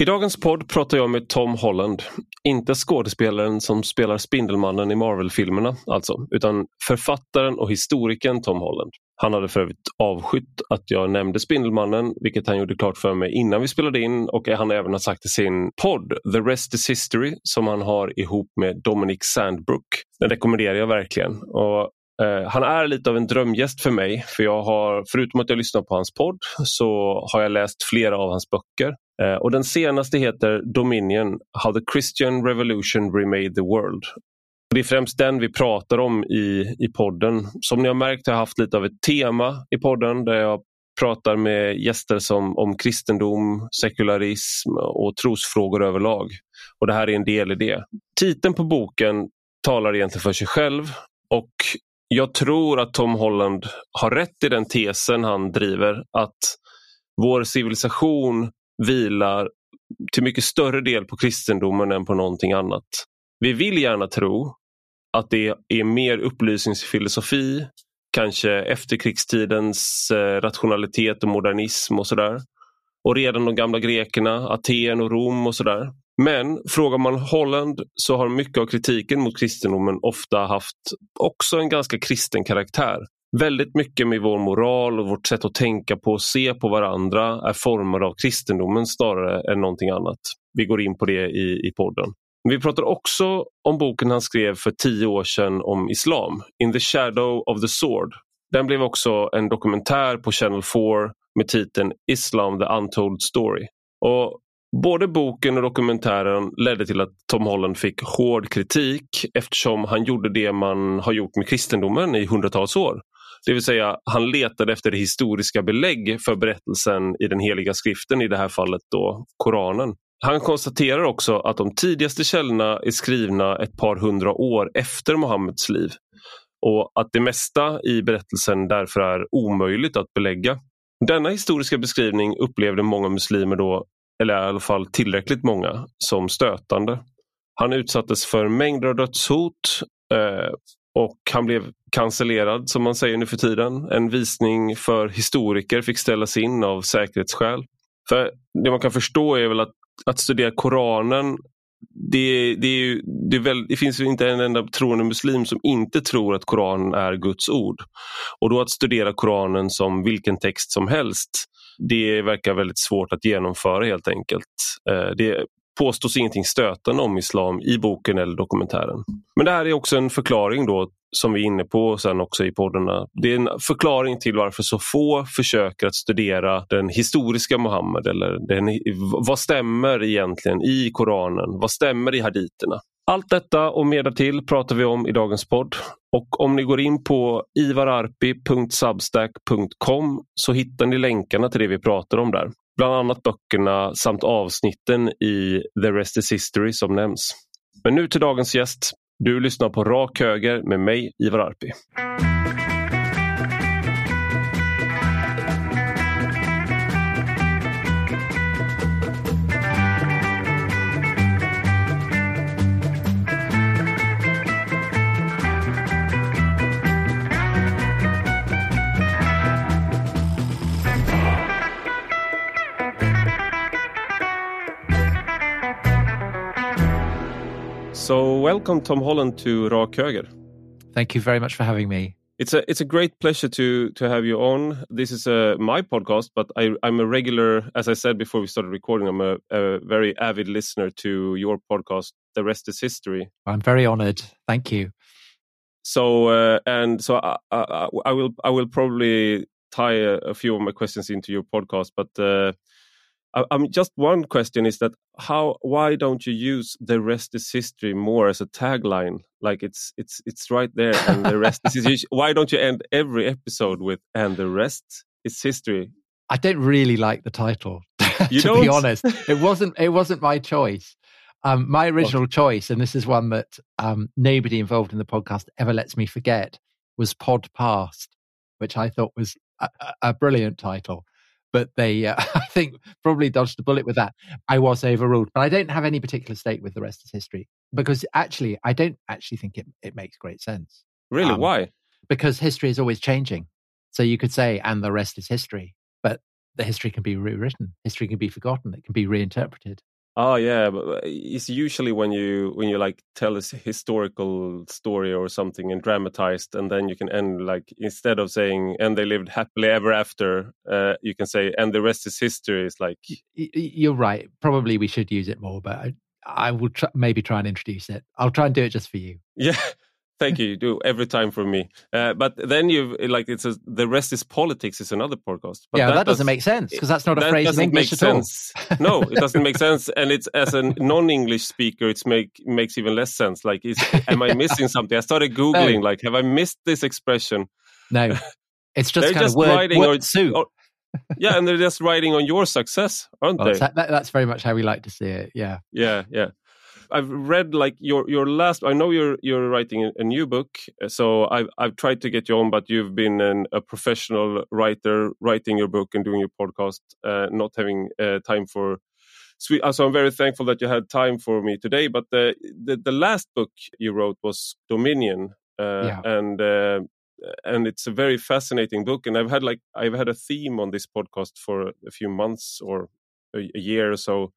I dagens podd pratar jag med Tom Holland. Inte skådespelaren som spelar Spindelmannen i Marvel-filmerna alltså, utan författaren och historikern Tom Holland. Han hade för övrigt avskytt att jag nämnde Spindelmannen, vilket han gjorde klart för mig innan vi spelade in och han även har sagt i sin podd The Rest is History som han har ihop med Dominic Sandbrook. Den rekommenderar jag verkligen. Och Eh, han är lite av en drömgäst för mig, för jag har, förutom att jag lyssnar på hans podd, så har jag läst flera av hans böcker. Eh, och Den senaste heter Dominion, How the Christian Revolution Remade the World. Det är främst den vi pratar om i, i podden. Som ni har märkt har jag haft lite av ett tema i podden där jag pratar med gäster som, om kristendom, sekularism och trosfrågor överlag. Och Det här är en del i det. Titeln på boken talar egentligen för sig själv och jag tror att Tom Holland har rätt i den tesen han driver att vår civilisation vilar till mycket större del på kristendomen än på någonting annat. Vi vill gärna tro att det är mer upplysningsfilosofi, kanske efterkrigstidens eh, rationalitet och modernism och sådär. Och redan de gamla grekerna, Aten och Rom och sådär. Men frågar man Holland så har mycket av kritiken mot kristendomen ofta haft också en ganska kristen karaktär. Väldigt mycket med vår moral och vårt sätt att tänka på och se på varandra är formade av kristendomen snarare än någonting annat. Vi går in på det i, i podden. Vi pratar också om boken han skrev för tio år sedan om islam, In the shadow of the sword. Den blev också en dokumentär på Channel 4 med titeln Islam the untold story. Och Både boken och dokumentären ledde till att Tom Holland fick hård kritik eftersom han gjorde det man har gjort med kristendomen i hundratals år. Det vill säga han letade efter historiska belägg för berättelsen i den heliga skriften, i det här fallet då Koranen. Han konstaterar också att de tidigaste källorna är skrivna ett par hundra år efter Muhammeds liv och att det mesta i berättelsen därför är omöjligt att belägga. Denna historiska beskrivning upplevde många muslimer då eller i alla fall tillräckligt många, som stötande. Han utsattes för mängder av dödshot eh, och han blev cancellerad som man säger nu för tiden. En visning för historiker fick ställas in av säkerhetsskäl. För Det man kan förstå är väl att, att studera Koranen det, det, ju, det, väl, det, finns ju inte en enda troende muslim som inte tror att Koranen är Guds ord. Och då att studera Koranen som vilken text som helst det verkar väldigt svårt att genomföra helt enkelt. Eh, det påstås ingenting stötande om islam i boken eller dokumentären. Men det här är också en förklaring då som vi är inne på sen också i poddarna. Det är en förklaring till varför så få försöker att studera den historiska Muhammed. Eller den, vad stämmer egentligen i Koranen? Vad stämmer i haditerna? Allt detta och mer till pratar vi om i dagens podd. Och om ni går in på ivararpi.substack.com så hittar ni länkarna till det vi pratar om där. Bland annat böckerna samt avsnitten i The Rest is History som nämns. Men nu till dagens gäst. Du lyssnar på Rak Höger med mig, Ivar Arpi. So welcome, Tom Holland, to Rak Höger. Thank you very much for having me. It's a it's a great pleasure to to have you on. This is uh, my podcast, but I, I'm a regular, as I said before we started recording. I'm a, a very avid listener to your podcast. The rest is history. I'm very honoured. Thank you. So uh, and so I, I, I, will I will probably tie a, a, few of my questions into your podcast, but uh, I, am just one question is that how why don't you use the rest is history more as a tagline? Like it's it's it's right there, and the rest is history. Why don't you end every episode with "and the rest is history"? I don't really like the title. to don't? be honest, it wasn't it wasn't my choice. Um, my original okay. choice, and this is one that um, nobody involved in the podcast ever lets me forget, was Pod Past, which I thought was a, a brilliant title but they, uh, I think, probably dodged a bullet with that. I was overruled, but I don't have any particular stake with the rest is history because actually, I don't actually think it, it makes great sense. Really? Um, Why? Because history is always changing. So you could say, and the rest is history, but the history can be rewritten. History can be forgotten. It can be reinterpreted. Oh yeah, but uh, it's usually when you when you like tell a historical story or something and dramatized, and then you can end like instead of saying "and they lived happily ever after," uh, you can say "and the rest is history." It's like you're right. Probably we should use it more, but I, I will tr- maybe try and introduce it. I'll try and do it just for you. Yeah, Thank you. You do every time for me. Uh, but then you like it's a, the rest is politics is another podcast. But yeah, that, that doesn't make sense because that's not a that phrase in English at all. no, it doesn't make sense. And it's as a non-English speaker, it's make makes even less sense. Like, is am I missing something? I started googling. No. Like, have I missed this expression? No, it's just kind just of word, word or, or, yeah, and they're just riding on your success, aren't well, they? That, that's very much how we like to see it. Yeah, yeah, yeah. I've read like your your last. I know you're you're writing a new book, so I've I've tried to get you on, but you've been an, a professional writer, writing your book and doing your podcast, uh, not having uh, time for. Sweet. So I'm very thankful that you had time for me today. But the the, the last book you wrote was Dominion, uh, yeah. and uh, and it's a very fascinating book. And I've had like I've had a theme on this podcast for a few months or a, a year or so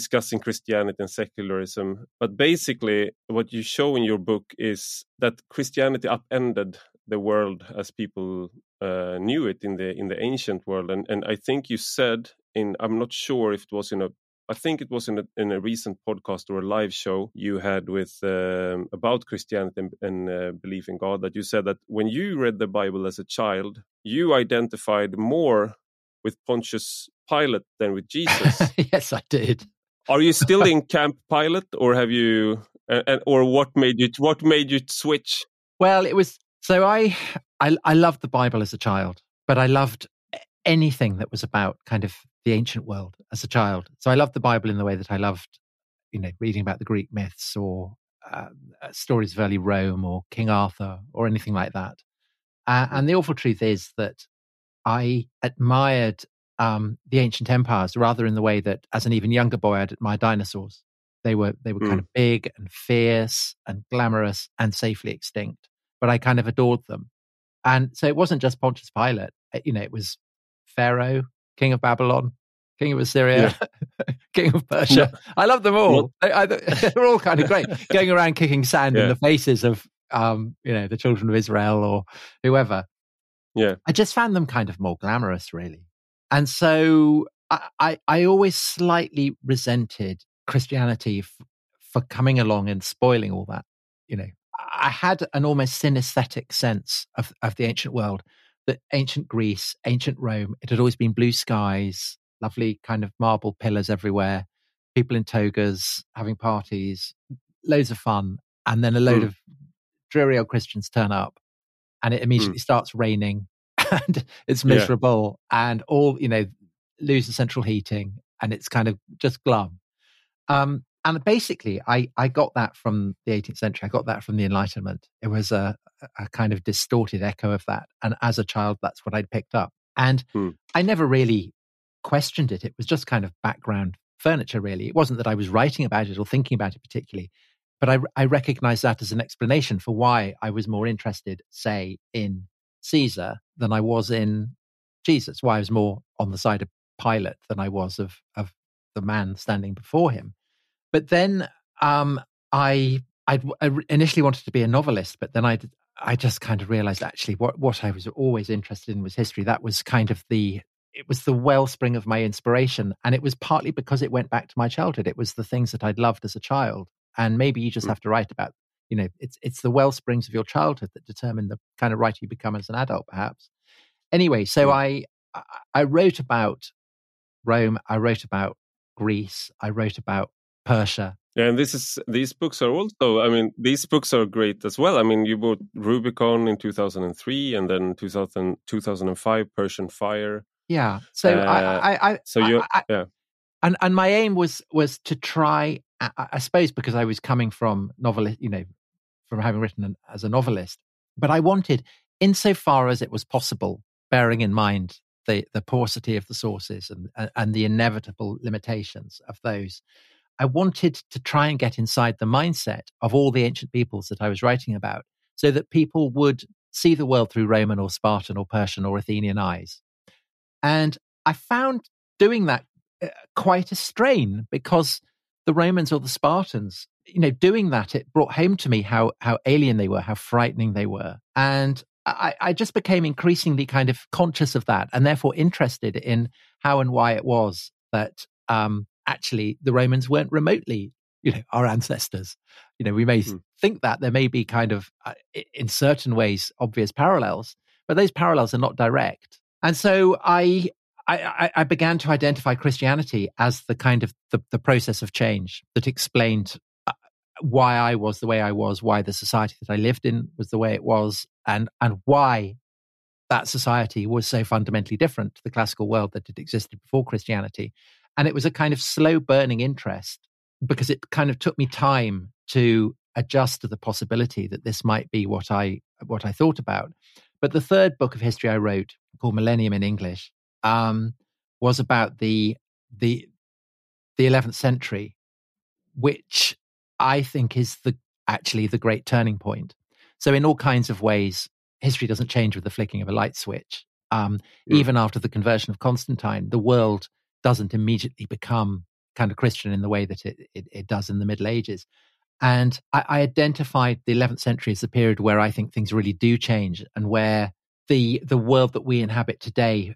discussing Christianity and secularism. But basically, what you show in your book is that Christianity upended the world as people uh, knew it in the in the ancient world. And and I think you said in I'm not sure if it was in a I think it was in a, in a recent podcast or a live show you had with um, about Christianity and, and uh, belief in God that you said that when you read the Bible as a child, you identified more with Pontius Pilate than with Jesus. yes, I did. Are you still in Camp Pilate, or have you, uh, or what made you what made you switch? Well, it was so I, I I loved the Bible as a child, but I loved anything that was about kind of the ancient world as a child. So I loved the Bible in the way that I loved, you know, reading about the Greek myths or uh, stories of early Rome or King Arthur or anything like that. Uh, and the awful truth is that I admired um, the ancient empires rather in the way that as an even younger boy I'd admire dinosaurs. They were they were mm. kind of big and fierce and glamorous and safely extinct, but I kind of adored them. And so it wasn't just Pontius Pilate. You know, it was Pharaoh, king of Babylon, king of Assyria, yeah. king of Persia. No. I love them all. They, I, they're all kind of great. Going around kicking sand yeah. in the faces of, um, you know, the children of Israel or whoever. Yeah, I just found them kind of more glamorous, really. And so I, I, I always slightly resented Christianity f- for coming along and spoiling all that. You know, I had an almost synesthetic sense of, of the ancient world that ancient Greece, ancient Rome, it had always been blue skies, lovely kind of marble pillars everywhere, people in togas having parties, loads of fun. And then a load mm. of dreary old Christians turn up and it immediately mm. starts raining and it's miserable yeah. and all you know lose the central heating and it's kind of just glum. Um, and basically I, I got that from the 18th century. I got that from the enlightenment. It was a, a kind of distorted echo of that. And as a child that's what i'd picked up. And hmm. i never really questioned it. It was just kind of background furniture really. It wasn't that i was writing about it or thinking about it particularly but I, I recognize that as an explanation for why I was more interested, say, in Caesar than I was in Jesus. Why I was more on the side of Pilate than I was of of the man standing before him. But then um, I I'd, I initially wanted to be a novelist, but then I I just kind of realized actually what what I was always interested in was history. That was kind of the it was the wellspring of my inspiration, and it was partly because it went back to my childhood. It was the things that I'd loved as a child, and maybe you just mm. have to write about you know it's it's the well springs of your childhood that determine the kind of writer you become as an adult perhaps anyway so i i wrote about rome i wrote about greece i wrote about persia yeah, and this is these books are also. I mean, these books are great as well. I mean, you bought Rubicon in two thousand and three, and then 2000, 2005 Persian Fire. Yeah. So uh, I, I, I, so you, yeah. And and my aim was was to try. I, I suppose because I was coming from novelist, you know, from having written an, as a novelist. But I wanted, insofar as it was possible, bearing in mind the, the paucity of the sources and, and the inevitable limitations of those, I wanted to try and get inside the mindset of all the ancient peoples that I was writing about so that people would see the world through Roman or Spartan or Persian or Athenian eyes. And I found doing that uh, quite a strain because the Romans or the Spartans. You know, doing that, it brought home to me how how alien they were, how frightening they were, and I, I just became increasingly kind of conscious of that, and therefore interested in how and why it was that um, actually the Romans weren't remotely, you know, our ancestors. You know, we may hmm. think that there may be kind of, uh, in certain ways, obvious parallels, but those parallels are not direct. And so I, I, I began to identify Christianity as the kind of the, the process of change that explained uh, why I was the way I was, why the society that I lived in was the way it was, and and why that society was so fundamentally different to the classical world that had existed before Christianity. And it was a kind of slow burning interest because it kind of took me time to adjust to the possibility that this might be what I what I thought about. But the third book of history I wrote, called Millennium in English, um, was about the the the eleventh century, which I think is the actually the great turning point. So in all kinds of ways, history doesn't change with the flicking of a light switch. Um, mm. Even after the conversion of Constantine, the world doesn't immediately become kind of Christian in the way that it, it, it does in the Middle Ages. And I, I, identified the 11th century as the period where I think things really do change and where the the world that we inhabit today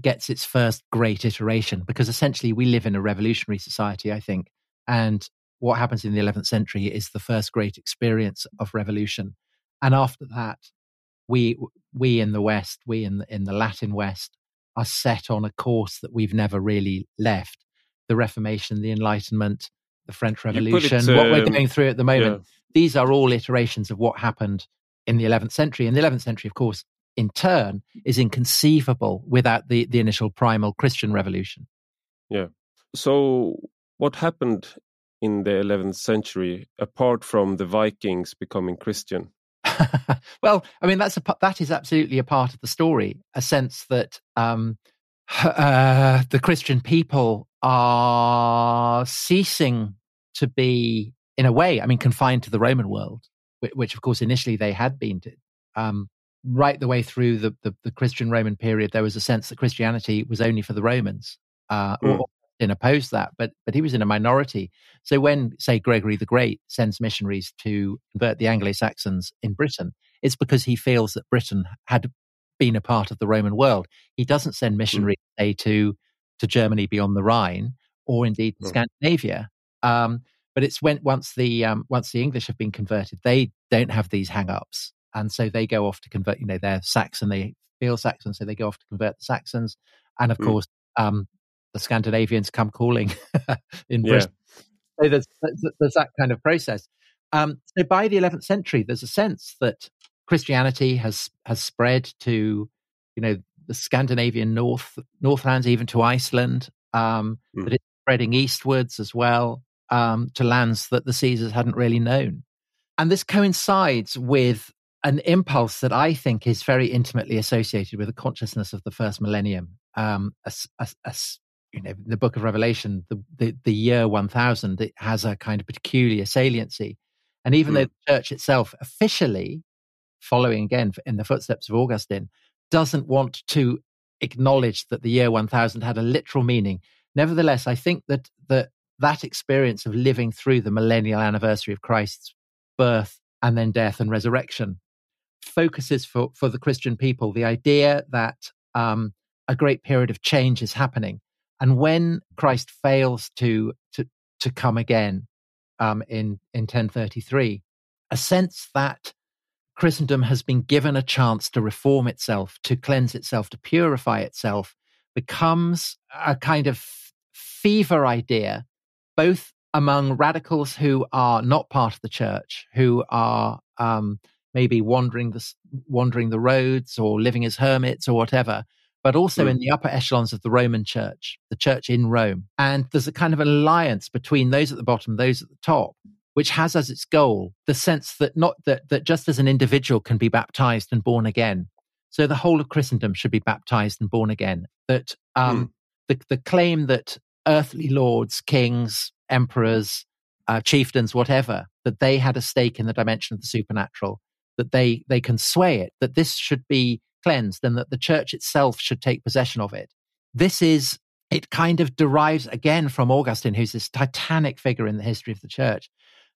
gets its first great iteration. Because essentially, we live in a revolutionary society, I think, and what happens in the 11th century is the first great experience of revolution. And after that, we we in the West, we in the, in the Latin West, are set on a course that we've never really left. The Reformation, the Enlightenment, the French Revolution, it, what we're um, going through at the moment. Yeah. These are all iterations of what happened in the 11th century. And the 11th century, of course, in turn, is inconceivable without the, the initial primal Christian revolution. Yeah. So, what happened in the 11th century apart from the Vikings becoming Christian? well, I mean that's a that is absolutely a part of the story. A sense that um, uh, the Christian people are ceasing to be, in a way, I mean, confined to the Roman world, which, which of course initially they had been to. Um, right the way through the, the, the, Christian Roman period, there was a sense that Christianity was only for the Romans, uh, mm. or didn't oppose that, but but he was in a minority. So when, say, Gregory the Great sends missionaries to convert the Anglo Saxons in Britain, it's because he feels that Britain had been a part of the Roman world. He doesn't send hmm. missionaries, mm. say, to to Germany beyond the Rhine or indeed mm. Scandinavia. Um, but it's when once the um, once the English have been converted, they don't have these hang-ups, and so they go off to convert. You know, they're Saxon, they feel Saxon, so they go off to convert the Saxons, and of mm. course, um, the Scandinavians come calling in yeah. Britain. So there's, there's that kind of process. Um, so by the 11th century, there's a sense that Christianity has has spread to, you know, the Scandinavian North Northlands, even to Iceland. Um, mm. That it's spreading eastwards as well um, to lands that the Caesars hadn't really known, and this coincides with an impulse that I think is very intimately associated with the consciousness of the first millennium. Um, a, a, a, you know, the book of Revelation, the, the, the year 1000, it has a kind of peculiar saliency. And even mm. though the church itself officially, following again in the footsteps of Augustine, doesn't want to acknowledge that the year 1000 had a literal meaning, nevertheless, I think that, that that experience of living through the millennial anniversary of Christ's birth and then death and resurrection focuses for, for the Christian people the idea that um, a great period of change is happening. And when Christ fails to to to come again um, in in 1033, a sense that Christendom has been given a chance to reform itself, to cleanse itself, to purify itself, becomes a kind of fever idea, both among radicals who are not part of the church, who are um, maybe wandering the wandering the roads or living as hermits or whatever, but also mm. in the upper echelons of the Roman church, the church in Rome. And there's a kind of alliance between those at the bottom, those at the top, which has as its goal the sense that not that, that just as an individual can be baptized and born again, so the whole of Christendom should be baptized and born again. That um, mm. the, the claim that earthly lords, kings, emperors, uh, chieftains, whatever, that they had a stake in the dimension of the supernatural, that they they can sway it, that this should be cleansed and that the church itself should take possession of it. This is it kind of derives again from Augustine, who's this titanic figure in the history of the church.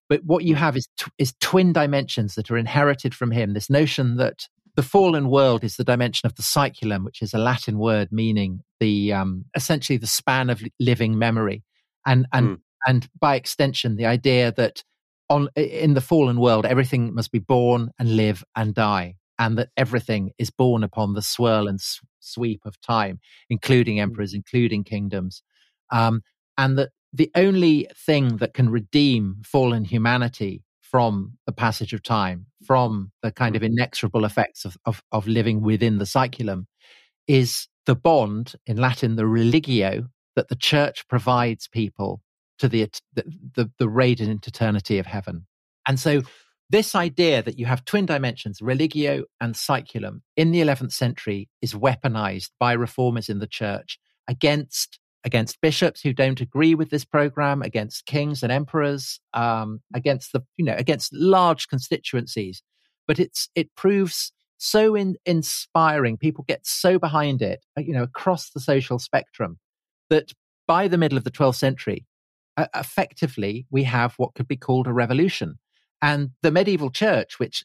But what you have is, tw- is twin dimensions that are inherited from him. This notion that the fallen world is the dimension of the saeculum, which is a Latin word meaning the um, essentially the span of living memory, and and mm. and by extension, the idea that on in the fallen world everything must be born and live and die, and that everything is born upon the swirl and s- sweep of time, including hmm. emperors, including kingdoms, um, and that the only thing that can redeem fallen humanity from the passage of time, from the kind of mm-hmm. inexorable effects of, of, of living within the saeculum, is the bond, in Latin, the religio, that the church provides people to the, the, the, radiant eternity of heaven. And so this idea that you have twin dimensions, religio and saeculum, in the 11th century is weaponized by reformers in the church against against bishops who don't agree with this program, against kings and emperors, um, against the you know against large constituencies. But it's it proves so in, inspiring. People get so behind it, uh, you know, across the social spectrum, that by the middle of the 12th century, uh, effectively we have what could be called a revolution. And the medieval church, which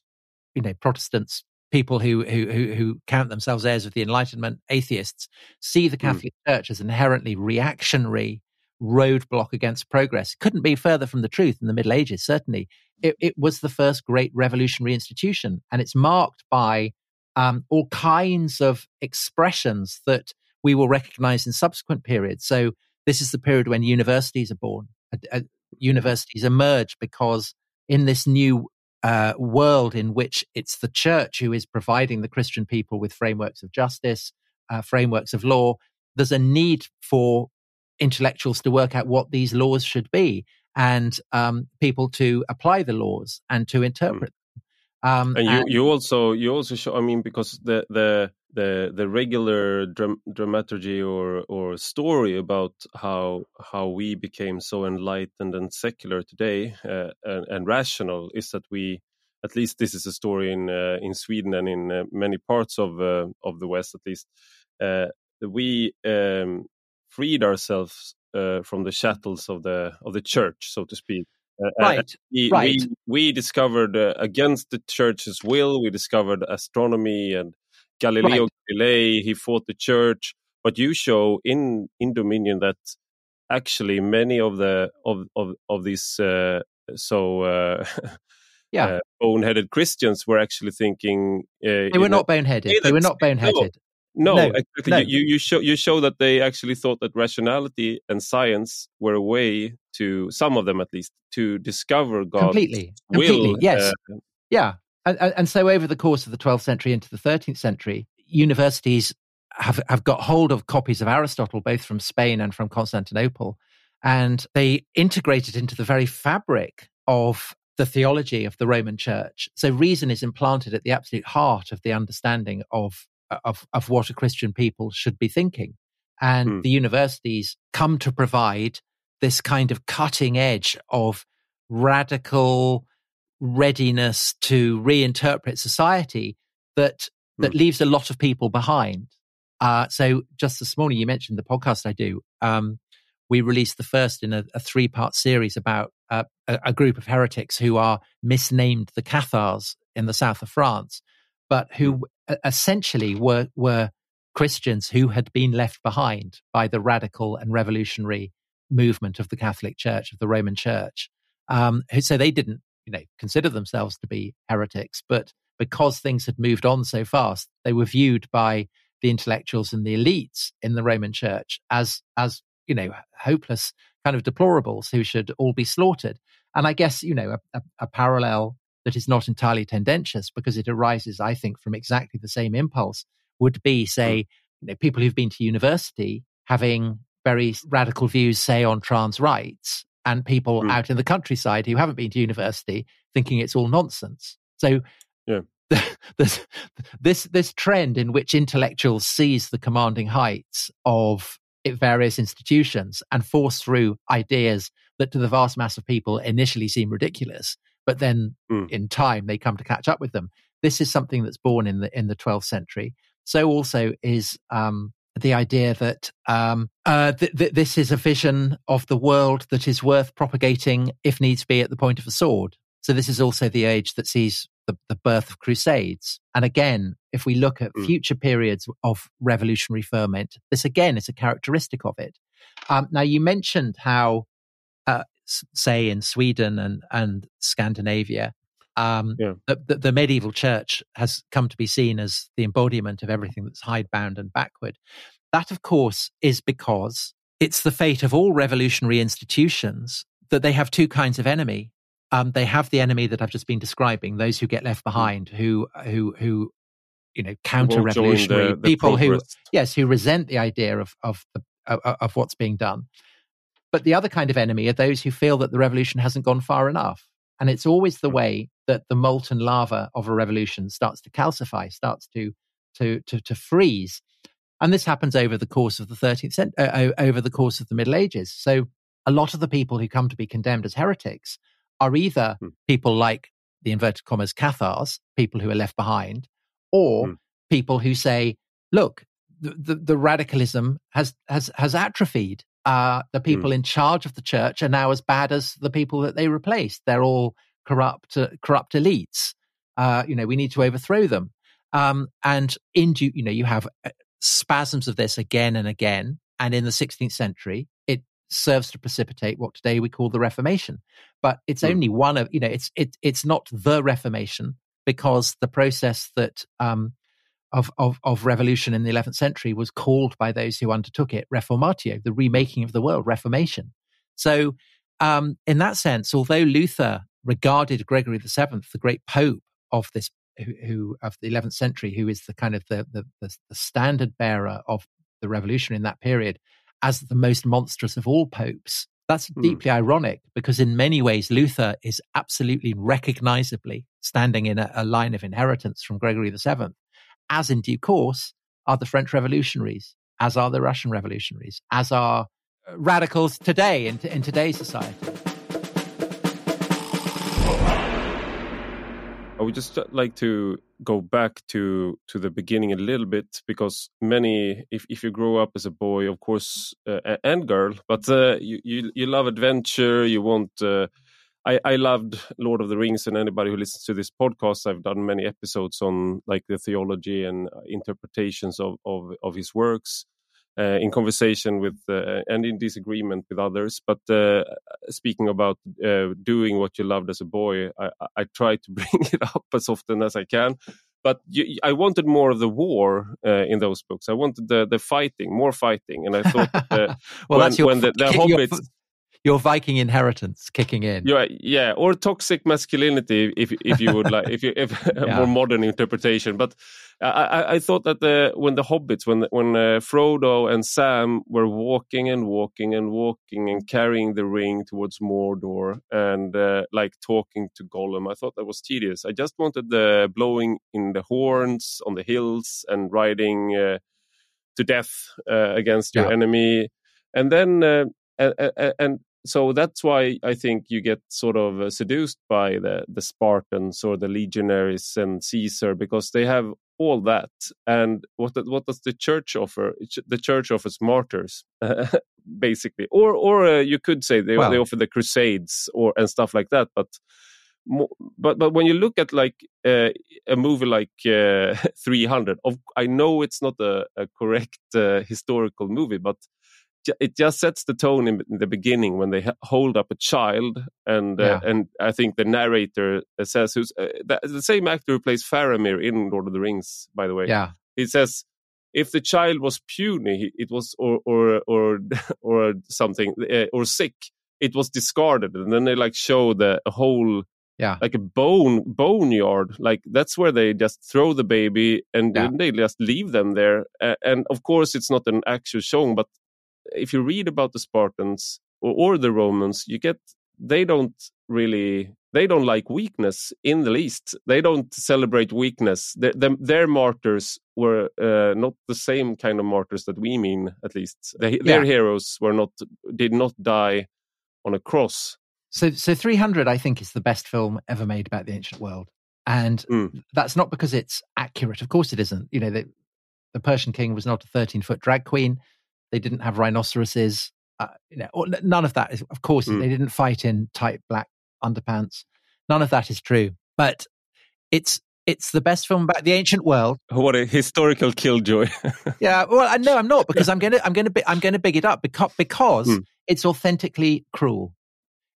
you know Protestants people who, who, who, count themselves heirs of the Enlightenment, atheists, see the hmm. Catholic mm. Church as inherently reactionary roadblock against progress. Couldn't be further from the truth in the Middle Ages, certainly. It, it was the first great revolutionary institution, and it's marked by um, all kinds of expressions that we will recognize in subsequent periods. So, this is the period when universities are born. Uh, uh, universities emerge because in this new uh, world in which it's the church who is providing the Christian people with frameworks of justice, uh, frameworks of law, there's a need for intellectuals to work out what these laws should be and um, people to apply the laws and to hmm. interpret um, and you, and you also you also show I mean because the the the the regular dram- dramaturgy or or story about how how we became so enlightened and secular today uh, and, and, rational is that we at least this is a story in uh, in Sweden and in uh, many parts of uh, of the West at least uh, we um, freed ourselves uh, from the shackles of the of the church so to speak uh, right. We, right. we, we discovered uh, against the church's will, we discovered astronomy and Galileo right. Galilei, he fought the church. But you show in, in Dominion that actually many of the of of, of these uh, so uh, yeah uh, boneheaded Christians were actually thinking uh, they were not boneheaded. They were not boneheaded. No, no, exactly. No. You, you show you show that they actually thought that rationality and science were a way to some of them at least to discover God completely, completely. Yes, uh, yeah. And, and so over the course of the 12th century into the 13th century, universities have have got hold of copies of Aristotle both from Spain and from Constantinople, and they integrate it into the very fabric of the theology of the Roman Church. So reason is implanted at the absolute heart of the understanding of of, of what a Christian people should be thinking. And hmm. the universities come to provide this kind of cutting edge of radical readiness to reinterpret society that hmm. that leaves a lot of people behind. Uh, so just this morning, you mentioned the podcast I do. Um, we released the first in a, a three part series about uh, a, a, group of heretics who are misnamed the Cathars in the south of France, but who hmm essentially were were Christians who had been left behind by the radical and revolutionary movement of the Catholic Church of the Roman Church. Um, so they didn't, you know, consider themselves to be heretics, but because things had moved on so fast, they were viewed by the intellectuals and the elites in the Roman Church as as you know hopeless kind of deplorables who should all be slaughtered. And I guess you know a, a, a parallel that is not entirely tendentious because it arises, I think, from exactly the same impulse would be, say, mm. you know, people who've been to university having very radical views, say, on trans rights, and people mm. out in the countryside who haven't been to university thinking it's all nonsense. So, yeah. this, this this trend in which intellectuals seize the commanding heights of various institutions and force through ideas that to the vast mass of people initially seem ridiculous but then mm. in time they come to catch up with them. This is something that's born in the in the 12th century. So also is um, the idea that um, uh, th- th- this is a vision of the world that is worth propagating, if needs be, at the point of a sword. So this is also the age that sees the, the birth of crusades. And again, if we look at mm. future periods of revolutionary ferment, this again is a characteristic of it. Um, now, you mentioned how, uh, say, in Sweden and, and Scandinavia, um, yeah. the, the, the, medieval church has come to be seen as the embodiment of everything that's hidebound and backward. That, of course, is because it's the fate of all revolutionary institutions that they have two kinds of enemy. Um, they have the enemy that I've just been describing, those who get left mm. behind, who who who you know counter revolutionary people who yes who resent the idea of of the, of what's being done. But the other kind of enemy are those who feel that the revolution hasn't gone far enough. And it's always the mm. way that the molten lava of a revolution starts to calcify, starts to to to, to freeze. And this happens over the course of the 13th century, uh, over the course of the Middle Ages. So a lot of the people who come to be condemned as heretics are either hmm. people like the inverted commas Cathars, people who are left behind, or hmm. people who say, look, the, the, the, radicalism has, has, has atrophied. Uh, the hmm. people in charge of the church are now as bad as the people that they replaced. They're all corrupt, uh, corrupt elites. Uh, you know, we need to overthrow them. Um, and in due, you know, you have uh, spasms of this again and again. And in the 16th century, it serves to precipitate what today we call the Reformation. But it's mm. only one of, you know, it's it, it's not the Reformation because the process that um, of, of, of revolution in the 11th century was called by those who undertook it reformatio, the remaking of the world, Reformation. So, um, in that sense, although Luther regarded Gregory VII, the great pope of this, who, who of the 11th century, who is the kind of the, the, the, the standard bearer of the revolution in that period, as the most monstrous of all popes. That's mm. deeply ironic because, in many ways, Luther is absolutely recognizably standing in a, a line of inheritance from Gregory VII, as in due course are the French revolutionaries, as are the Russian revolutionaries, as are radicals today in, in today's society. I would just uh, like to go back to to the beginning a little bit because many, if if you grow up as a boy, of course, uh, and girl, but uh, you, you you love adventure, you want. Uh, I, I loved Lord of the Rings, and anybody who listens to this podcast, I've done many episodes on like the theology and uh, interpretations of of, of his works. Uh, in conversation with uh, and in disagreement with others. But uh, speaking about doing what you loved as a boy, I, I try to bring it up as often as I can but you, I wanted more of the war uh, in those books. I wanted the the fighting, more fighting, and I thought uh, well, when, that's your, when the, the hobbits, your Viking inheritance kicking in. Yeah, yeah, or toxic masculinity, if if you would like, if you if a yeah. more modern interpretation. But I, I thought that the, when the hobbits, when when uh, Frodo and Sam were walking and walking and walking and carrying the ring towards Mordor and uh, like talking to Gollum, I thought that was tedious. I just wanted the blowing in the horns on the hills and riding uh, to death uh, against your yeah. enemy, and then. Uh, and, and so that's why I think you get sort of uh, seduced by the the Spartans or the legionaries and Caesar because they have all that. And what what does the church offer? The church offers martyrs, basically, or or uh, you could say they they offer the crusades or and stuff like that. But but but when you look at like uh, a movie like uh, 300, of, I know it's not a, a correct uh, historical movie, but it just sets the tone in, the beginning when they hold up a child and uh, yeah. and I think the narrator says who's uh, the, the, same actor who plays Faramir in Lord of the Rings by the way. Yeah. He says if the child was puny it was or or or or something uh, or sick it was discarded. And then they like show the whole yeah. like a bone boneyard like that's where they just throw the baby and yeah. they just leave them there. Uh, and of course it's not an actual showing but if you read about the Spartans or, or the Romans, you get they don't really they don't like weakness in the least. They don't celebrate weakness. Their, their, their martyrs were uh, not the same kind of martyrs that we mean. At least they, yeah. their heroes were not did not die on a cross. So, so 300, I think, is the best film ever made about the ancient world, and mm. that's not because it's accurate. Of course, it isn't. You know, the Persian king was not a 13 foot drag queen. They didn't have rhinoceroses. Uh, you know, none of that is, of course, mm. they didn't fight in tight black underpants. None of that is true. But it's it's the best film about the ancient world. What a historical killjoy! yeah, well, I know I'm not because I'm gonna I'm gonna I'm gonna big it up because because mm. it's authentically cruel.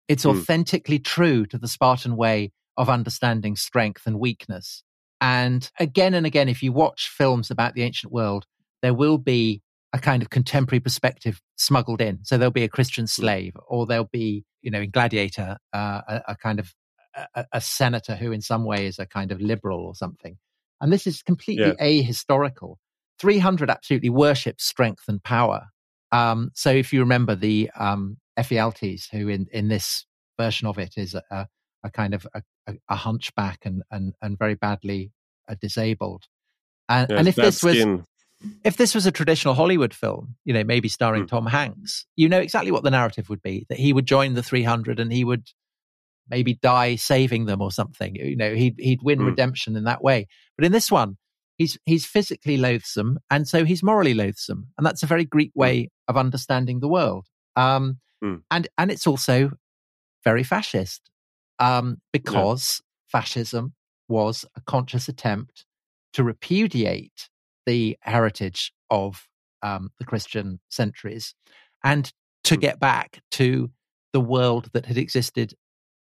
It's mm. authentically true to the Spartan way of understanding strength and weakness. And again and again, if you watch films about the ancient world, there will be a kind of contemporary perspective smuggled in. So there'll be a Christian hmm. slave, or there'll be, you know, in Gladiator, uh, a, a, kind of a, a, senator who, in some way, is a kind of liberal or something. And this is completely yeah. ahistorical. 300 absolutely worships strength and power. Um, so if you remember the um, Ephialtes, who in, in this version of it is a, a kind of a, a, hunchback and, and, and very badly uh, disabled. And, and if this skin. If this was a traditional Hollywood film, you know, maybe starring mm. Tom Hanks, you know exactly what the narrative would be that he would join the 300 and he would maybe die saving them or something. You know, he'd, he'd win mm. redemption in that way. But in this one, he's, he's physically loathsome and so he's morally loathsome. And that's a very Greek hmm. way of understanding the world. Um, mm. and, and it's also very fascist um, because yeah. fascism was a conscious attempt to repudiate the heritage of um, the Christian centuries and to hmm. get back to the world that had existed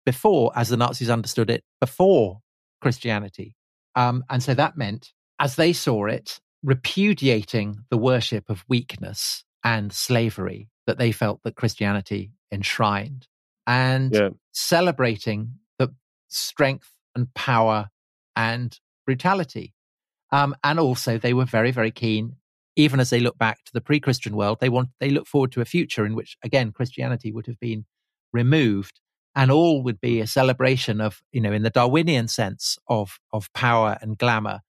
before, as the Nazis understood it, before Christianity. Um, and so that meant, as they saw it, repudiating the worship of weakness and slavery that they felt that Christianity enshrined and yeah. celebrating the strength and power and brutality um, and also, they were very, very keen, even as they look back to the pre-Christian world, they want they look forward to a future in which, again, Christianity would have been removed, and all would be a celebration of, you know, in the Darwinian sense of of power and glamour,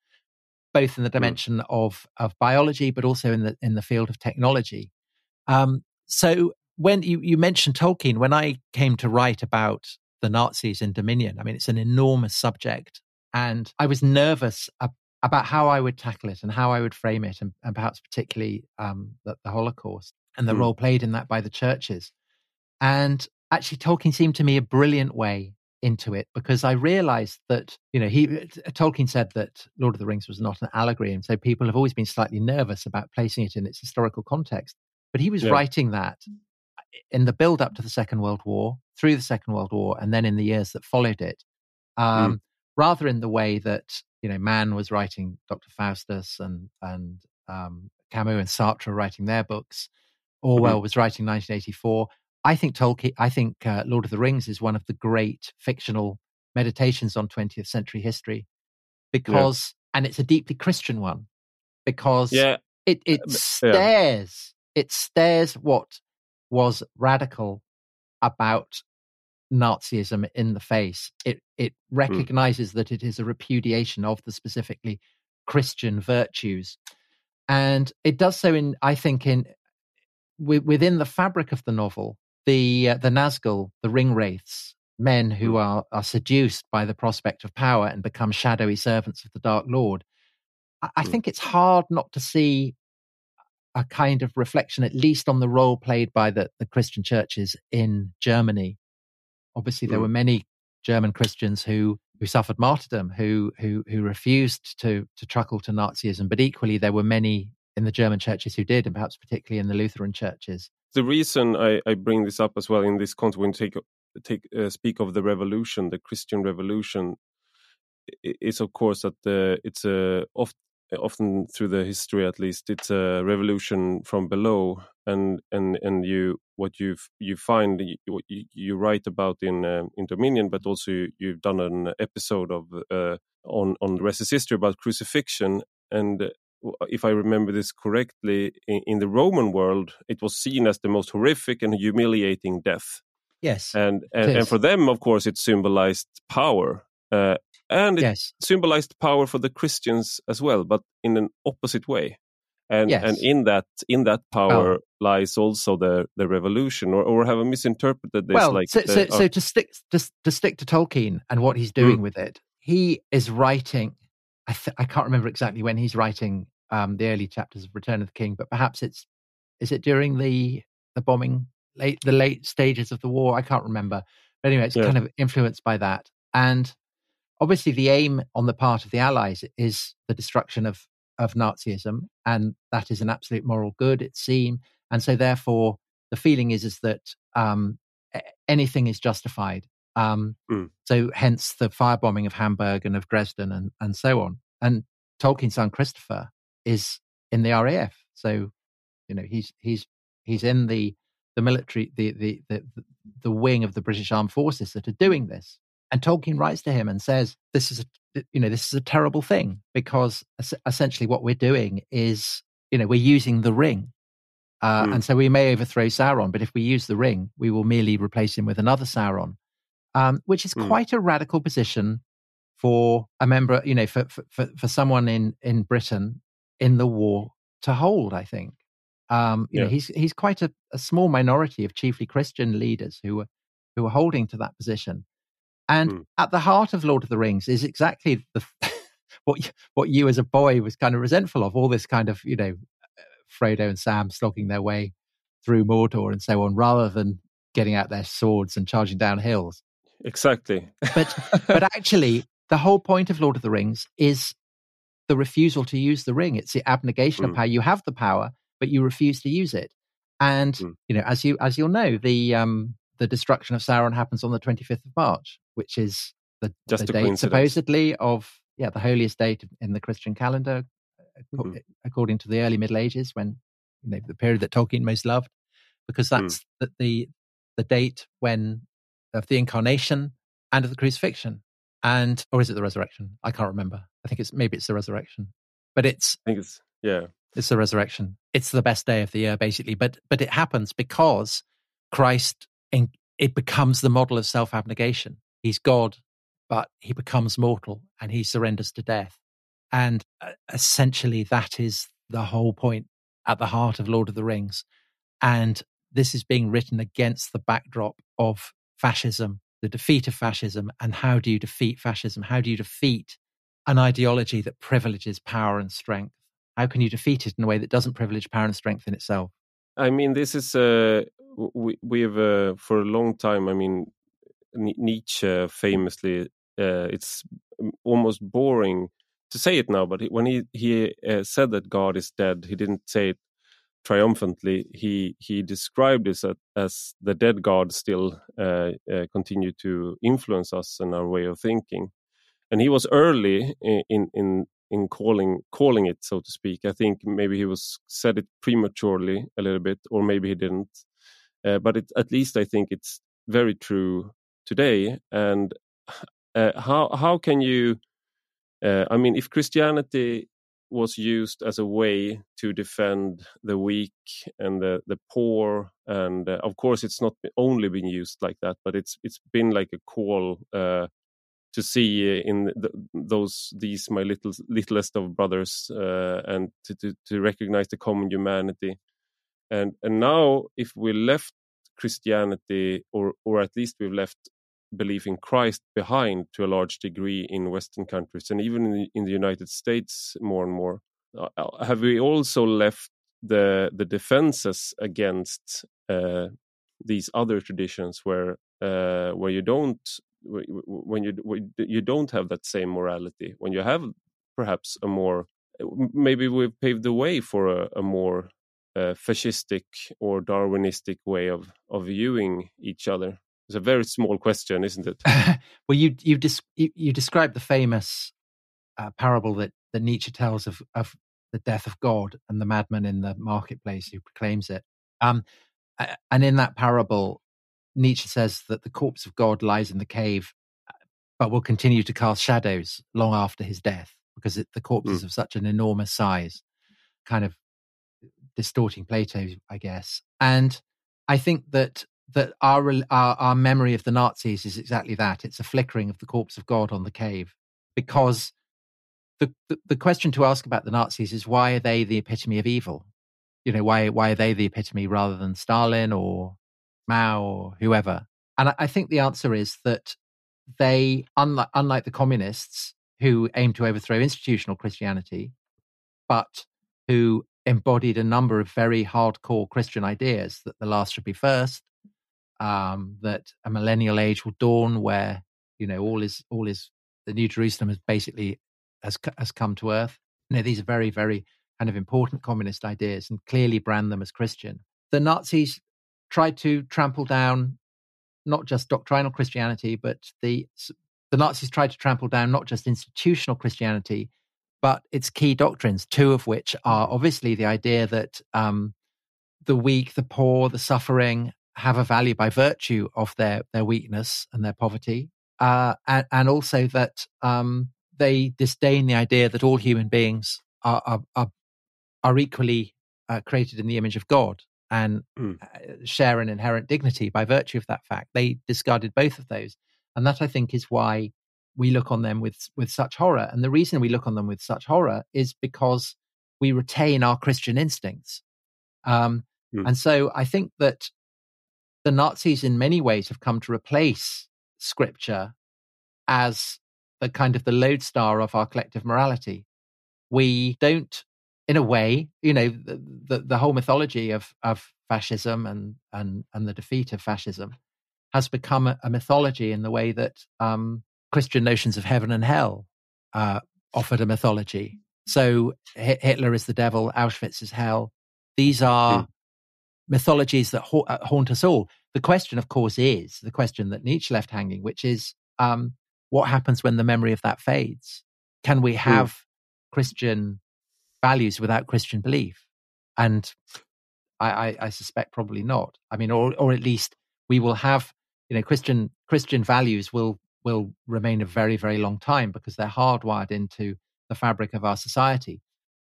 both in the hmm. dimension mm. of of biology, but also in the in the field of technology. Um, so when you, you mentioned Tolkien, when I came to write about the Nazis in Dominion, I mean, it's an enormous subject. And I was nervous about how I would tackle it and how I would frame it, and, and perhaps particularly um, the, the, Holocaust and the mm. role played in that by the churches. And actually, Tolkien seemed to me a brilliant way into it because I realized that, you know, he Tolkien said that Lord of the Rings was not an allegory. And so people have always been slightly nervous about placing it in its historical context. But he was yeah. writing that in the build up to the Second World War, through the Second World War, and then in the years that followed it, mm. um, mm. rather in the way that you know, Mann was writing Dr. Faustus and and um, Camus and Sartre writing their books. Orwell mm-hmm. was writing 1984. I think Tolkien, I think uh, Lord of the Rings is one of the great fictional meditations on 20th century history because, yeah. and it's a deeply Christian one because yeah. it, it uh, stares, yeah. it stares what was radical about Nazism in the face. It it hmm. recognizes mm. that it is a repudiation of the specifically Christian virtues, and it does so in I think in within the fabric of the novel. The uh, the Nazgul, the ring wraiths, men who mm. are are seduced by the prospect of power and become shadowy servants of the Dark Lord. I, I mm. think it's hard not to see a kind of reflection, at least on the role played by the, the Christian churches in Germany Obviously, there mm. were many German Christians who who suffered martyrdom, who who who refused to to truckle to Nazism, but equally there were many in the German churches who did, and perhaps particularly in the Lutheran churches. The reason I, I bring this up as well in this context, when you take take uh, speak of the revolution, the Christian revolution, is of course that the, it's a oft, often through the history at least it's a revolution from below and and and you what you you find what you, you, write about in uh, in Dominion but also you, have done an episode of uh, on on the rest is history about crucifixion. And if I remember this correctly in, in, the Roman world it was seen as the most horrific and humiliating death. Yes and and, and for them of course it symbolized power uh, and it yes. symbolized power for the Christians as well, but in an opposite way. And yes. and in that in that power lies also the the revolution, or, or have I misinterpreted this? Well, like so, the, so, so, to stick to, to stick to Tolkien and what he's doing mm. with it, he is writing. I th- I can't remember exactly when he's writing um, the early chapters of Return of the King, but perhaps it's is it during the the bombing late the late stages of the war? I can't remember. But anyway, it's yeah. kind of influenced by that. And obviously, the aim on the part of the Allies is the destruction of of Nazism, and that is an absolute moral good. It seems, and so therefore, the feeling is is that um, anything is justified. Um, mm. So, hence the firebombing of Hamburg and of Dresden and and so on. And Tolkien's son Christopher is in the RAF, so you know he's he's he's in the the military the the the the wing of the British Armed Forces that are doing this. And Tolkien writes to him and says, "This is a you know this is a terrible thing because essentially what we're doing is you know we're using the ring." Uh, mm. And so we may overthrow Sauron, but if we use the ring, we will merely replace him with another Sauron, um, which is mm. quite a radical position for a member, you know, for, for, for someone in, in Britain in the war to hold, I think. Um, you yeah. know, he's he's quite a, a, small minority of chiefly Christian leaders who were who were holding to that position. And mm. at the heart of Lord of the Rings is exactly the what what you as a boy was kind of resentful of all this kind of you know Frodo and Sam slogging their way through Mordor and so on, rather than getting out their swords and charging down hills. Exactly. but but actually, the whole point of Lord of the Rings is the refusal to use the ring. It's the abnegation mm. of power. You have the power, but you refuse to use it. And mm. you know, as you as you'll know, the um, the destruction of Sauron happens on the 25th of March, which is the, Just the date supposedly of yeah the holiest date in the Christian calendar, mm-hmm. according to the early Middle Ages, when you know the period that Tolkien most loved, because hmm. that's mm. the, the the date when of the incarnation and of the crucifixion, and or is it the resurrection? I can't remember. I think it's maybe it's the resurrection, but it's I think it's yeah, it's the resurrection. It's the best day of the year, basically. But but it happens because Christ in, it becomes the model of self abnegation. He's God, but he becomes mortal and he surrenders to death. And uh, essentially, that is the whole point at the heart of Lord of the Rings. And this is being written against the backdrop of fascism, the defeat of fascism. And how do you defeat fascism? How do you defeat an ideology that privileges power and strength? How can you defeat it in a way that doesn't privilege power and strength in itself? I mean, this is uh, we we have uh, for a long time. I mean, Nietzsche famously, uh, it's almost boring to say it now, but when he he uh, said that God is dead, he didn't say it triumphantly. He he described this as, as the dead God still uh, uh, continue to influence us and our way of thinking. And he was early in in in calling calling it, so to speak. I think maybe he was said it prematurely a little bit, or maybe he didn't. Uh, but it, at least I think it's very true today. And uh, how how can you uh, I mean, if Christianity was used as a way to defend the weak and the, the poor, and uh, of course, it's not only been used like that, but it's it's been like a call uh, to see in the, those these my little littlest of brothers uh, and to, to, to recognize the common humanity. And and now, if we left Christianity, or or at least we've left belief in Christ behind to a large degree in Western countries and even in the, in the United States more and more. Uh, uh have we also left the the defenses against uh, these other traditions where uh, where you don't when you you don't have that same morality when you have perhaps a more maybe we've paved the way for a, a more uh, fascistic or Darwinistic way of of viewing each other it's a very small question, isn't it? well, you you, you, you described the famous uh, parable that, that Nietzsche tells of of the death of God and the madman in the marketplace who proclaims it. Um, and in that parable, Nietzsche says that the corpse of God lies in the cave, uh, but will continue to cast shadows long after his death because it, the corpse mm. is of such an enormous size, kind of distorting Plato, I guess. And I think that that our, our, our memory of the Nazis is exactly that. It's a flickering of the corpse of God on the cave, because the, the, the question to ask about the Nazis is why are they the epitome of evil? You know, why why are they the epitome rather than Stalin or Mao or whoever? And I, I think the answer is that they, unlike unlike the communists who aim to overthrow institutional Christianity, but who embodied a number of very hardcore Christian ideas that the last should be first, um, that a millennial age will dawn where you know all is all is the New Jerusalem has basically has has come to earth. You know, these are very very kind of important communist ideas and clearly brand them as Christian. The Nazis tried to trample down not just doctrinal Christianity, but the the Nazis tried to trample down not just institutional Christianity, but its key doctrines, two of which are obviously the idea that um, the weak, the poor, the suffering have a value by virtue of their, their weakness and their poverty, uh, and, and, also that um, they disdain the idea that all human beings are, are, are, are equally uh, created in the image of God and mm. share an inherent dignity by virtue of that fact. They discarded both of those. And that I think is why we look on them with with such horror. And the reason we look on them with such horror is because we retain our Christian instincts. Um, mm. And so I think that the Nazis, in many ways, have come to replace Scripture as the kind of the lodestar of our collective morality. We don't, in a way, you know, the, the, the whole mythology of of fascism and and and the defeat of fascism has become a, a mythology in the way that um, Christian notions of heaven and hell uh, offered a mythology. So Hitler is the devil, Auschwitz is hell. These are mm. mythologies that ha- uh, haunt us all. The question, of course, is the question that Nietzsche left hanging, which is um, what happens when the memory of that fades? Can we hmm. have mm. Christian values without Christian belief? And I, I, I, suspect probably not. I mean, or or at least we will have, you know, Christian Christian values will will remain a very, very long time because they're hardwired into the fabric of our society.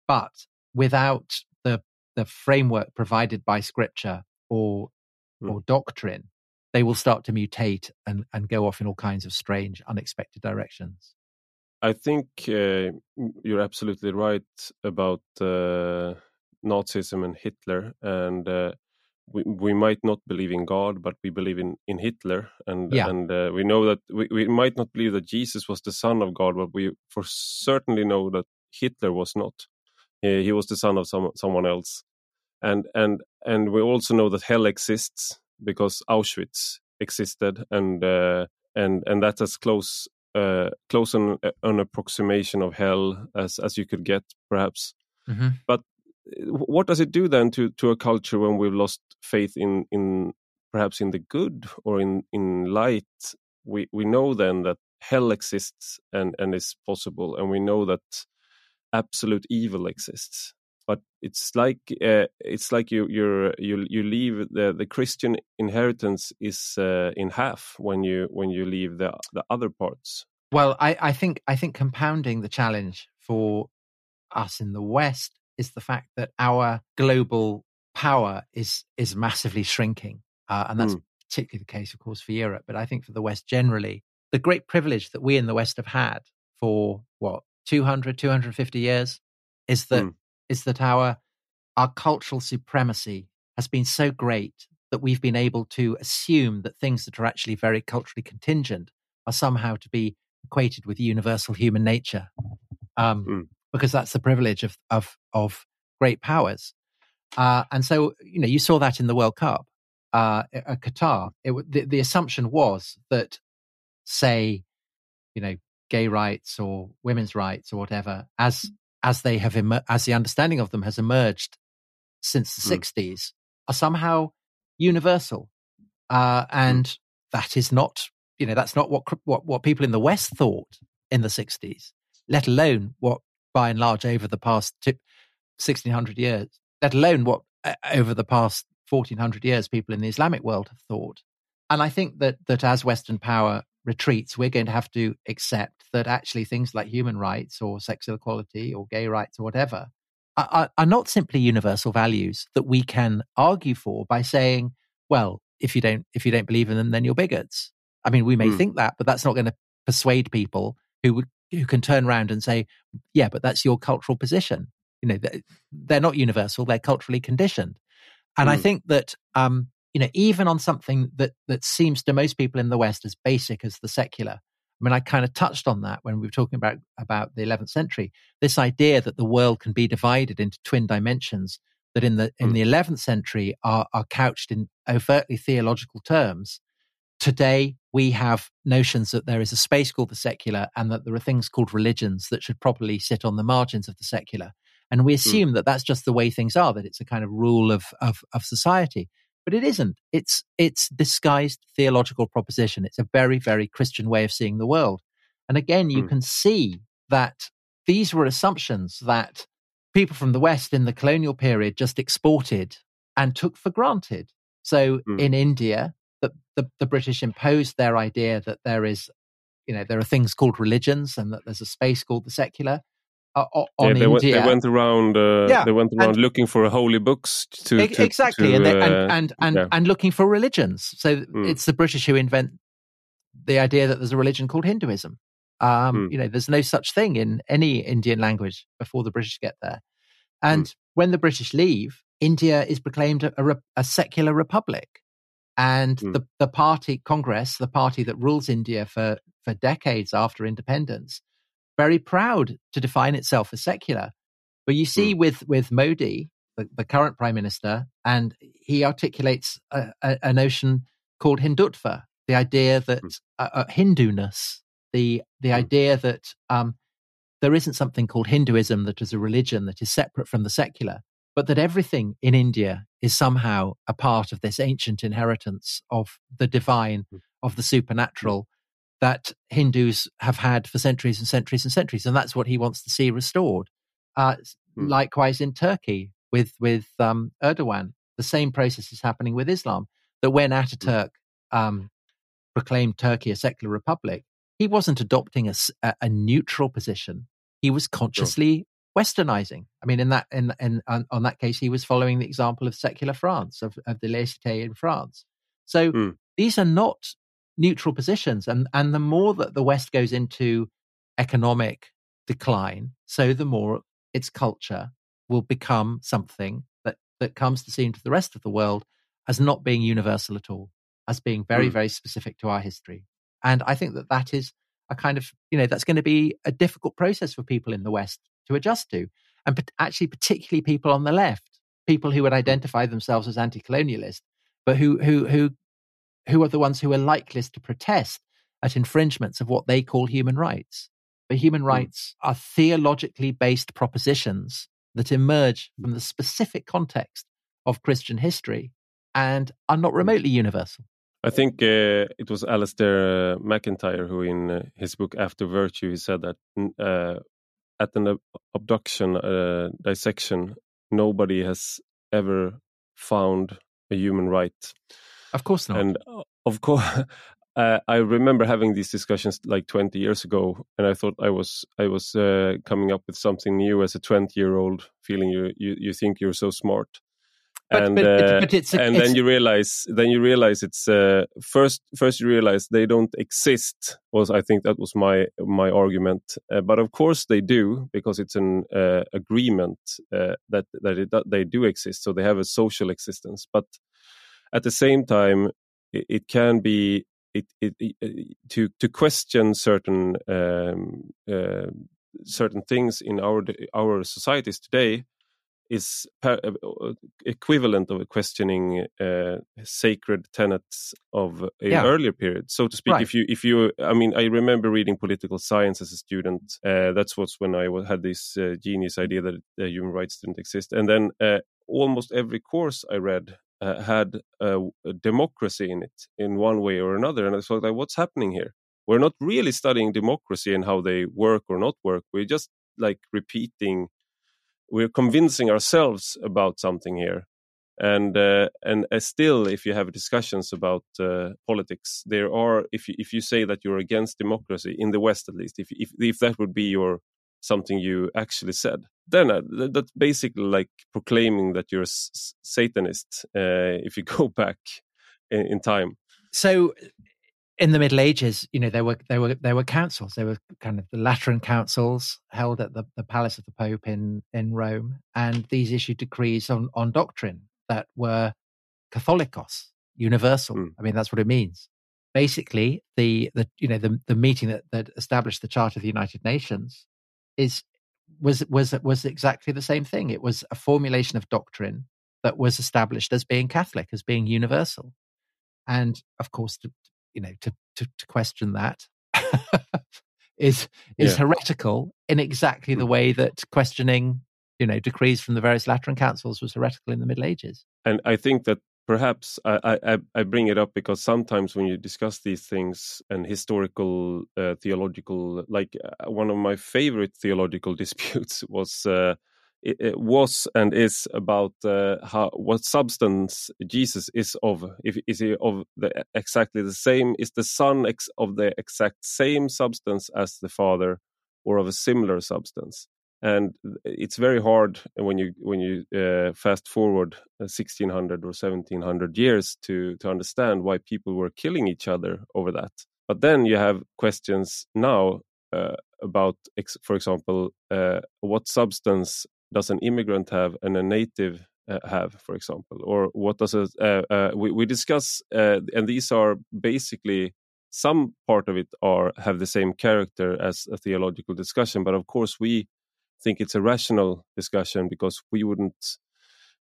But without the the framework provided by scripture or mm. or doctrine, they will start to mutate and, and go off in all kinds of strange, unexpected directions. I think uh, you're absolutely right about uh, Nazism and Hitler, and uh, we, we might not believe in God, but we believe in, in Hitler, and yeah. and uh, we know that we, we might not believe that Jesus was the son of God, but we for certainly know that Hitler was not. He, he was the son of some someone else, and and and we also know that hell exists because Auschwitz existed, and uh, and and that's as close uh, close an, an approximation of hell as as you could get, perhaps. Mm -hmm. But what does it do then to to a culture when we've lost faith in in perhaps in the good or in in light we we know then that hell exists and and is possible and we know that absolute evil exists. But it's like uh, it's like you you you you leave the the christian inheritance is uh, in half when you when you leave the the other parts. Well i i think i think compounding the challenge for us in the west is the fact that our global power is is massively shrinking, uh, and that's mm. particularly the case, of course, for Europe. But I think for the West generally, the great privilege that we in the West have had for what 200, 250 years is that mm. is that our our cultural supremacy has been so great that we've been able to assume that things that are actually very culturally contingent are somehow to be equated with universal human nature. Um, mm because that's the privilege of of of great powers. Uh, and so, you know, you saw that in the World Cup, uh, at Qatar. It, the, the assumption was that, say, you know, gay rights or women's rights or whatever, as as they have emer- as the understanding of them has emerged since the mm. 60s, are somehow universal, uh, hmm. and mm. that is not, you know, that's not what what what people in the West thought in the 60s, let alone what by and large over the past 1600 years, let alone what uh, over the past 1400 years people in the Islamic world have thought. And I think that that as Western power retreats, we're going to have to accept that actually things like human rights or sexual equality or gay rights or whatever are, are not simply universal values that we can argue for by saying, well, if you don't if you don't believe in them, then you're bigots. I mean, we may mm. think that, but that's not going to persuade people who would who can turn around and say, yeah, but that's your cultural position. You know, they're not universal; they're culturally conditioned. And mm. I hmm. think that, um, you know, even on something that that seems to most people in the West as basic as the secular, I mean, I kind of touched on that when we were talking about, about the 11th century. This idea that the world can be divided into twin dimensions that in the, in mm. the 11th century are, are couched in overtly theological terms. Today, we have notions that there is a space called the secular and that there are things called religions that should properly sit on the margins of the secular. And we hmm. assume mm. that that's just the way things are, that it's a kind of rule of, of, of society. But it isn't. It's, it's disguised theological proposition. It's a very, very Christian way of seeing the world. And again, you mm. can see that these were assumptions that people from the West in the colonial period just exported and took for granted. So mm. in India, the, the, the British imposed their idea that there is, you know, there are things called religions and that there's a space called the secular on yeah, they, India. they went around. Uh, yeah, they went around and, looking for holy books to, to exactly, to, and, they, and, uh, and and yeah. and looking for religions. So mm. it's the British who invent the idea that there's a religion called Hinduism. Um, mm. You know, there's no such thing in any Indian language before the British get there. And mm. when the British leave, India is proclaimed a, a, a secular republic. And hmm. the, the party, Congress, the party that rules India for, for decades after independence, very proud to define itself as secular. But you see, mm. with with Modi, the, the, current prime minister, and he articulates a, a, a notion called Hindutva, the idea that mm. uh, uh, Hinduness, the the mm. idea that um, there isn't something called Hinduism that is a religion that is separate from the secular, but that everything in India is somehow a part of this ancient inheritance of the divine, hmm. of the supernatural, that Hindus have had for centuries and centuries and centuries, and that's what he wants to see restored. Uh, mm. Likewise, in Turkey with with um, Erdogan, the same process is happening with Islam. That when hmm. Ataturk um, proclaimed Turkey a secular republic, he wasn't adopting a, a neutral position. He was consciously sure. westernizing. I mean, in that in, in on, on, that case, he was following the example of secular France of, of the laïcité in France. So mm. these are not neutral positions. And, and the more that the West goes into economic decline, so the more its culture will become something that, that comes to seem to the rest of the world as not being universal at all, as being very, mm. very specific to our history. And I think that that is a kind of, you know, that's going to be a difficult process for people in the West to adjust to. And actually, particularly people on the left, people who would identify themselves as anti colonialist, but who, who, who who are the ones who are likeliest to protest at infringements of what they call human rights. But human hmm. rights are theologically based propositions that emerge from the specific context of Christian history and are not hmm. remotely universal. I think uh, it was Alasdair uh, MacIntyre who, in uh, his book After Virtue, he said that uh, at an abduction uh, dissection, nobody has ever found a human right. Of course not. And of course, uh, I remember having these discussions like 20 years ago, and I thought I was I was uh, coming up with something new as a 20 year old, feeling you you you think you're so smart. But, and but, uh, but it's a, and then you realize then you realize it's uh, first first you realize they don't exist was I think that was my my argument uh, but of course they do because it's an uh, agreement uh, that that, it, that they do exist so they have a social existence but at the same time, it, it can be it, it, it, to to question certain um, uh, certain things in our our societies today is uh, uh, equivalent of questioning uh, sacred tenets of a yeah. earlier period, so to speak. Right. If you, if you, I mean, I remember reading political science as a student. Uh, that's what's when I had this uh, genius idea that human rights didn't exist, and then almost every course I read uh, had a, a, democracy in it in one way or another. And I thought, like, what's happening here? We're not really studying democracy and how they work or not work. We're just like repeating. We're convincing ourselves about something here, and uh, and uh, still, if you have discussions about uh, politics, there are if you, if you say that you're against democracy in the West, at least, if if if that would be your something you actually said. Then uh, that's basically like proclaiming that you're a s- satanist uh, if you go back in, in, time. So in the middle ages you know there were there were there were councils. There were kind of the lateran councils held at the, the palace of the pope in in rome and these issued decrees on on doctrine that were catholicos universal. Mm. i mean that's what it means. Basically the the you know the the meeting that that established the Charter of the United Nations is was was was exactly the same thing. It was a formulation of doctrine that was established as being Catholic, as being universal, and of course, to, you know, to to, to question that is is yeah. heretical in exactly the hmm. way that questioning you know decrees from the various Lateran councils was heretical in the Middle Ages. And I think that perhaps I, I, I, bring it up because sometimes when you discuss these things and historical uh, theological like uh, one of my favorite theological disputes was uh, it, it, was and is about uh, how what substance Jesus is of. If is he of the exactly the same? Is the son ex, of the exact same substance as the father or of a similar substance and it's very hard when you when you uh, fast forward 1600 uh, or 1700 years to to understand why people were killing each other over that. But then you have questions now uh, about for example uh, what substance does an immigrant have and a native uh, have for example? Or what does a uh, we, we discuss and these are basically some part of it are have the same character as a theological discussion but of course we think it's a rational discussion because we wouldn't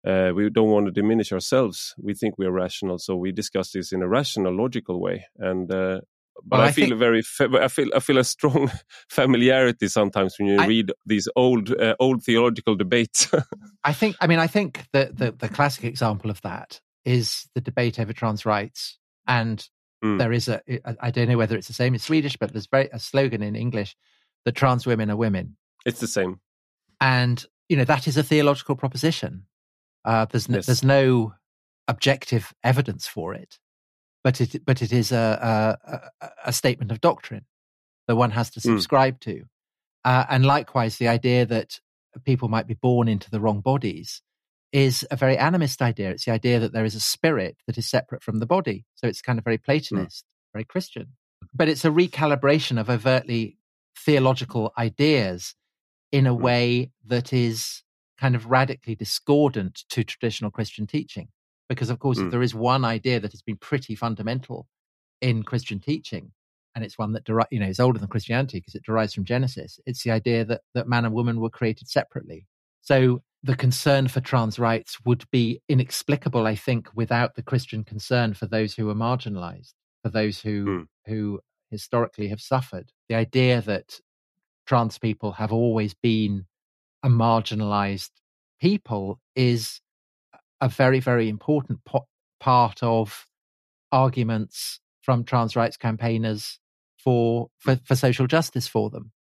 uh, we don't want to diminish ourselves. We think we are rational, so we discuss this in a rational, logical way. And uh, but well, I, I, feel think... very, I feel I feel a strong familiarity sometimes when you I... read these old uh, old theological debates. I think, I mean, I think the, the, the classic example of that is the debate over trans rights, and mm. there is a I don't know whether it's the same in Swedish, but there's very a slogan in English that trans women are women. It's the same and you know that is a theological proposition. Uh, there's no, yes. there's no objective evidence for it, but it but it is a a, a statement of doctrine that one has to hmm. subscribe mm. to, uh, and likewise the idea that people might be born into the wrong bodies is a very animist idea. It's the idea that there is a spirit that is separate from the body. So it's kind of very hmm. Platonist, mm. very Christian. But it's a recalibration of overtly theological ideas in a mm. way that is kind of radically discordant to traditional Christian teaching. Because, of course, mm. there is one idea that has been pretty fundamental in Christian teaching, and it's one that deri- you know is older than Christianity because it derives from Genesis, it's the idea that that man and woman were created separately. So the concern for trans rights would be inexplicable, I think, without the Christian concern for those who are marginalized, for those who mm. who historically have suffered. The idea that trans people have always been a marginalized people is a very, very important po- part of arguments from trans rights campaigners for, for, for social justice for them.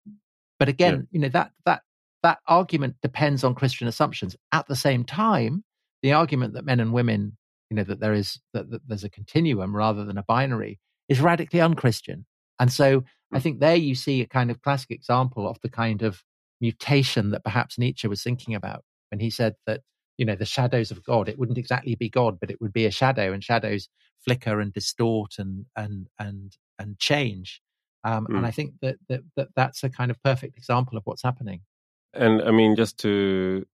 But again, yeah. you know, that, that, that argument depends on Christian assumptions. At the same time, the argument that men and women, you know, that there is, that, that there's a continuum rather than a binary is radically unchristian. And so I think there you see a kind of classic example of the kind of mutation that perhaps Nietzsche was thinking about when he said that, you know, the shadows of God, it wouldn't exactly be God, but it would be a shadow and shadows flicker and distort and, and, and, and change. Um, mm. And I think that, that, that that's a kind of perfect example of what's happening. And I mean, just to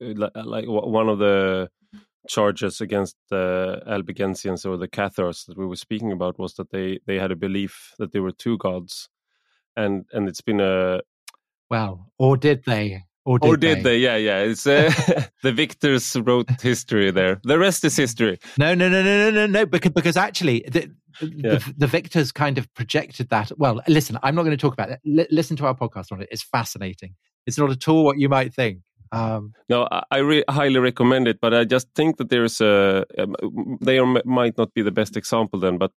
uh, like one of the charges against the Albigensians or the Cathars that we were speaking about was that they they had a belief that there were two gods, and and it's been a well, or did they? Or did, or did they? they? Yeah, yeah. It's uh, the victors wrote history there. The rest is history. No, no, no, no, no, no, no. Because because actually, the, yeah. the, the victors kind of projected that. Well, listen, I'm not going to talk about it. L- listen to our podcast on it. It's fascinating. It's not at all what you might think. Um, no, I re- highly recommend it, but I just think that there's a um, they are, might not be the best example then, but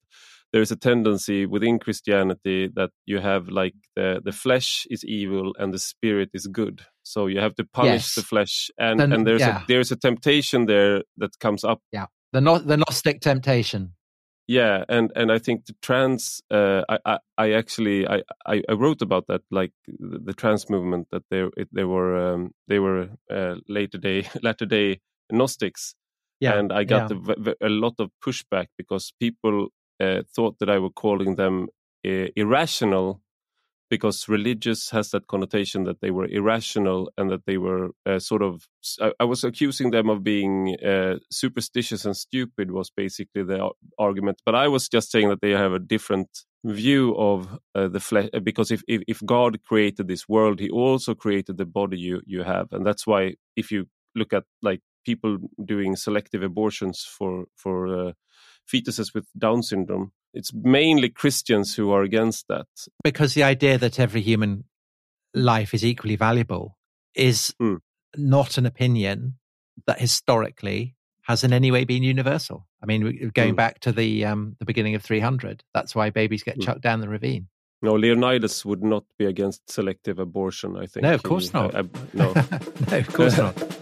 there is a tendency within Christianity that you have like the the flesh is evil and the spirit is good. So you have to punish yes. the flesh, and then, and there's yeah. a there's a temptation there that comes up. Yeah, the no, the Gnostic temptation yeah and and i think the trans uh, I, I, I actually I, I wrote about that like the, the trans movement that they they were um, they were uh, later day latter day gnostics yeah and i got yeah. a, a, lot of pushback because people uh, thought that i were calling them uh, irrational because religious has that connotation that they were irrational and that they were uh, sort of I, I, was accusing them of being uh, superstitious and stupid was basically the argument but i was just saying that they have a different view of uh, the flesh uh, because if, if, if god created this world he also created the body you you have and that's why if you look at like people doing selective abortions for for uh, fetuses with down syndrome it's mainly Christians who are against that. Because the idea that every human life is equally valuable is mm. not an opinion that historically has in any way been universal. I mean, going mm. back to the um, the beginning of 300, that's why babies get mm. chucked down the ravine. No, Leonidas would not be against selective abortion. I think. No, of course he, not. I, I, no. no, of course not.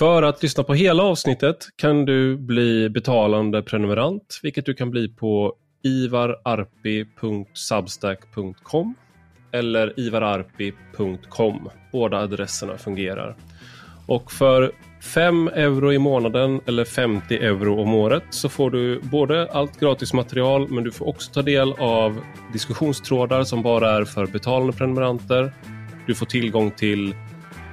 För att lyssna på hela avsnittet kan du bli betalande prenumerant, vilket du kan bli på ivararpi.substack.com eller ivararpi.com. Båda adresserna fungerar. Och för 5 euro i månaden eller 50 euro om året så får du både allt gratis material men du får också ta del av diskussionstrådar som bara är för betalande prenumeranter. Du får tillgång till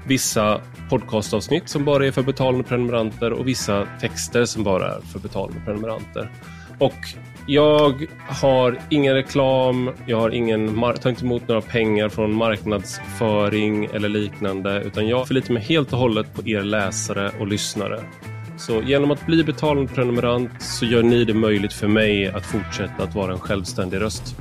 vissa podcastavsnitt som bara är för betalande prenumeranter och vissa texter som bara är för betalande prenumeranter. Och jag har ingen reklam, jag har ingen, tar inte emot några pengar från marknadsföring eller liknande utan jag förlitar mig helt och hållet på er läsare och lyssnare. Så genom att bli betalande prenumerant så gör ni det möjligt för mig att fortsätta att vara en självständig röst.